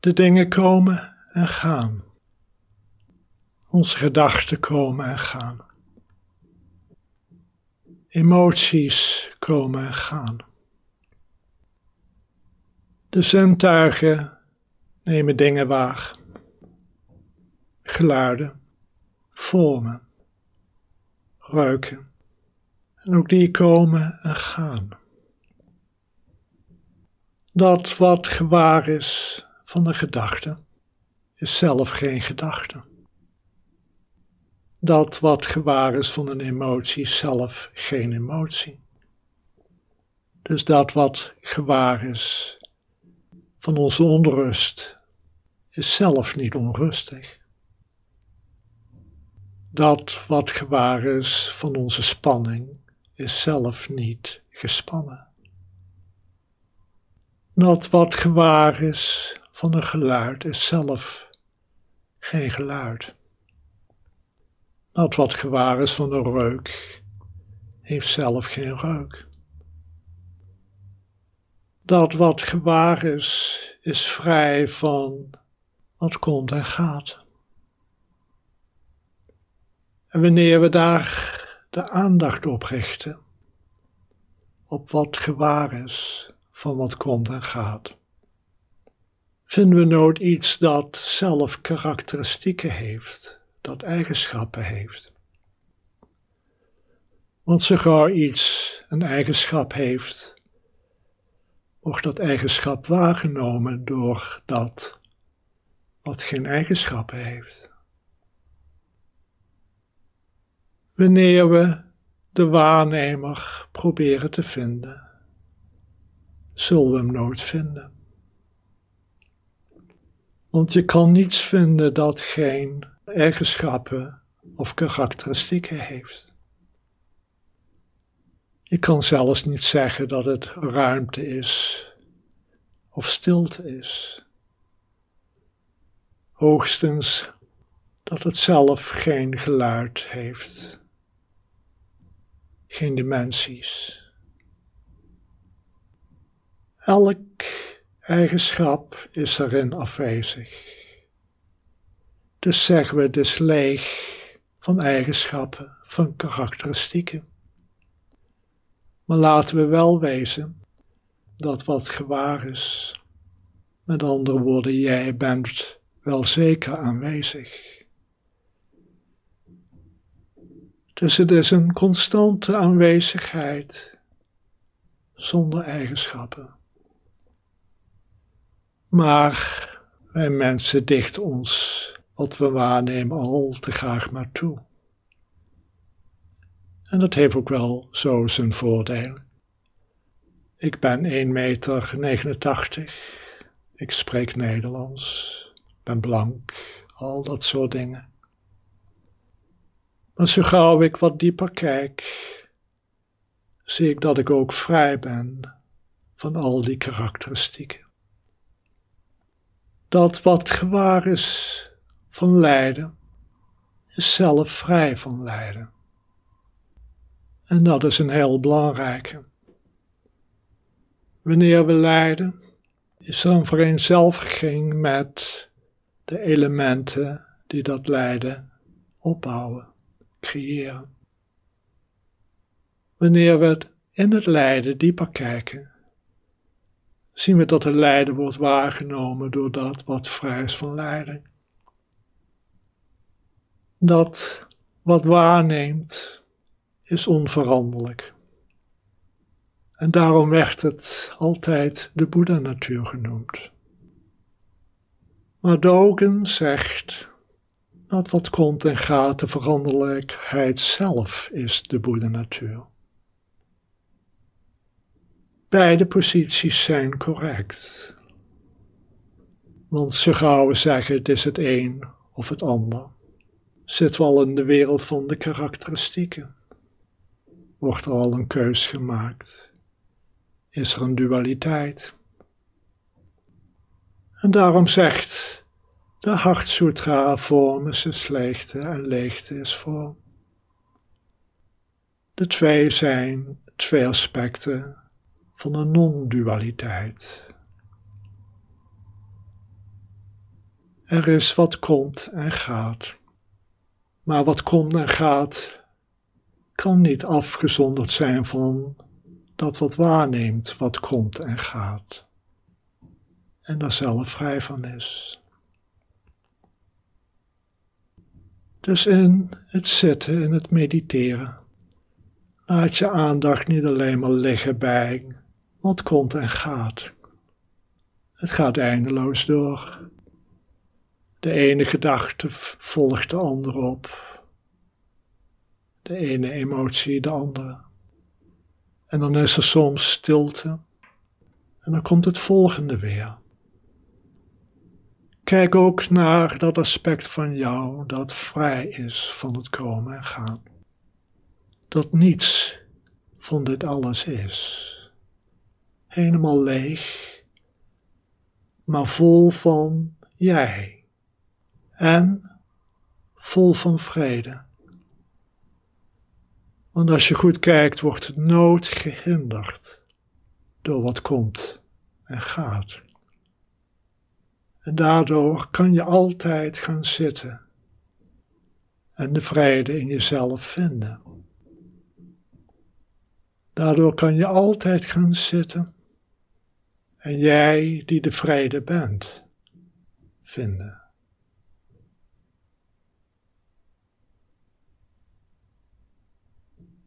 De dingen komen en gaan. Onze gedachten komen en gaan. Emoties komen en gaan. De zintuigen nemen dingen waar. Geluiden, vormen, ruiken. En ook die komen en gaan. Dat wat gewaar is van de gedachte, is zelf geen gedachte. Dat wat gewaar is van een emotie, is zelf geen emotie. Dus dat wat gewaar is van onze onrust, is zelf niet onrustig. Dat wat gewaar is van onze spanning, is zelf niet gespannen. Dat wat gewaar is van een geluid, is zelf geen geluid. Dat wat gewaar is van een reuk, heeft zelf geen reuk. Dat wat gewaar is, is vrij van wat komt en gaat. En wanneer we daar de aandacht op richten, op wat gewaar is van wat komt en gaat, vinden we nooit iets dat zelf karakteristieken heeft, dat eigenschappen heeft. Want zo gauw iets een eigenschap heeft, wordt dat eigenschap waargenomen door dat wat geen eigenschappen heeft. Wanneer we de waarnemer proberen te vinden, zullen we hem nooit vinden. Want je kan niets vinden dat geen eigenschappen of karakteristieken heeft. Je kan zelfs niet zeggen dat het ruimte is of stilte is. Hoogstens dat het zelf geen geluid heeft, geen dimensies. Elk eigenschap is erin afwezig. Dus zeggen we, het is leeg van eigenschappen, van karakteristieken. Maar laten we wel wezen dat wat gewaar is, met andere woorden, jij bent wel zeker aanwezig. Dus het is een constante aanwezigheid zonder eigenschappen. Maar wij mensen dichten ons wat we waarnemen al te graag maar toe. En dat heeft ook wel zo zijn voordelen. Ik ben 1,89 meter. Ik spreek Nederlands. Ben blank. Al dat soort dingen. Maar zo gauw ik wat dieper kijk, zie ik dat ik ook vrij ben van al die karakteristieken. Dat wat gewaar is van lijden, is zelf vrij van lijden. En dat is een heel belangrijke. Wanneer we lijden, is er een vereenzelviging met de elementen die dat lijden opbouwen, creëren. Wanneer we in het lijden dieper kijken, zien we dat het lijden wordt waargenomen door dat wat vrij is van lijden. Dat wat waarneemt is onveranderlijk. En daarom werd het altijd de Boeddha-natuur genoemd. Maar Dogen zegt dat wat komt en gaat, de veranderlijkheid zelf is de Boeddha-natuur. Beide posities zijn correct. Want zo gauw zeggen het is het een of het ander, zitten we al in de wereld van de karakteristieken. Wordt er al een keus gemaakt? Is er een dualiteit? En daarom zegt de Hartsutra vorm is leegte en leegte is vorm. De twee zijn twee aspecten van een non-dualiteit. Er is wat komt en gaat. Maar wat komt en gaat kan niet afgezonderd zijn van dat wat waarneemt wat komt en gaat. En daar zelf vrij van is. Dus in het zitten, in het mediteren, laat je aandacht niet alleen maar liggen bij wat komt en gaat. Het gaat eindeloos door. De ene gedachte volgt de andere op. De ene emotie de andere. En dan is er soms stilte. En dan komt het volgende weer. Kijk ook naar dat aspect van jou dat vrij is van het komen en gaan. Dat niets van dit alles is. Helemaal leeg, maar vol van jij. En vol van vrede. Want als je goed kijkt, wordt het nood gehinderd door wat komt en gaat. En daardoor kan je altijd gaan zitten en de vrede in jezelf vinden. Daardoor kan je altijd gaan zitten en jij die de vrede bent, vinden.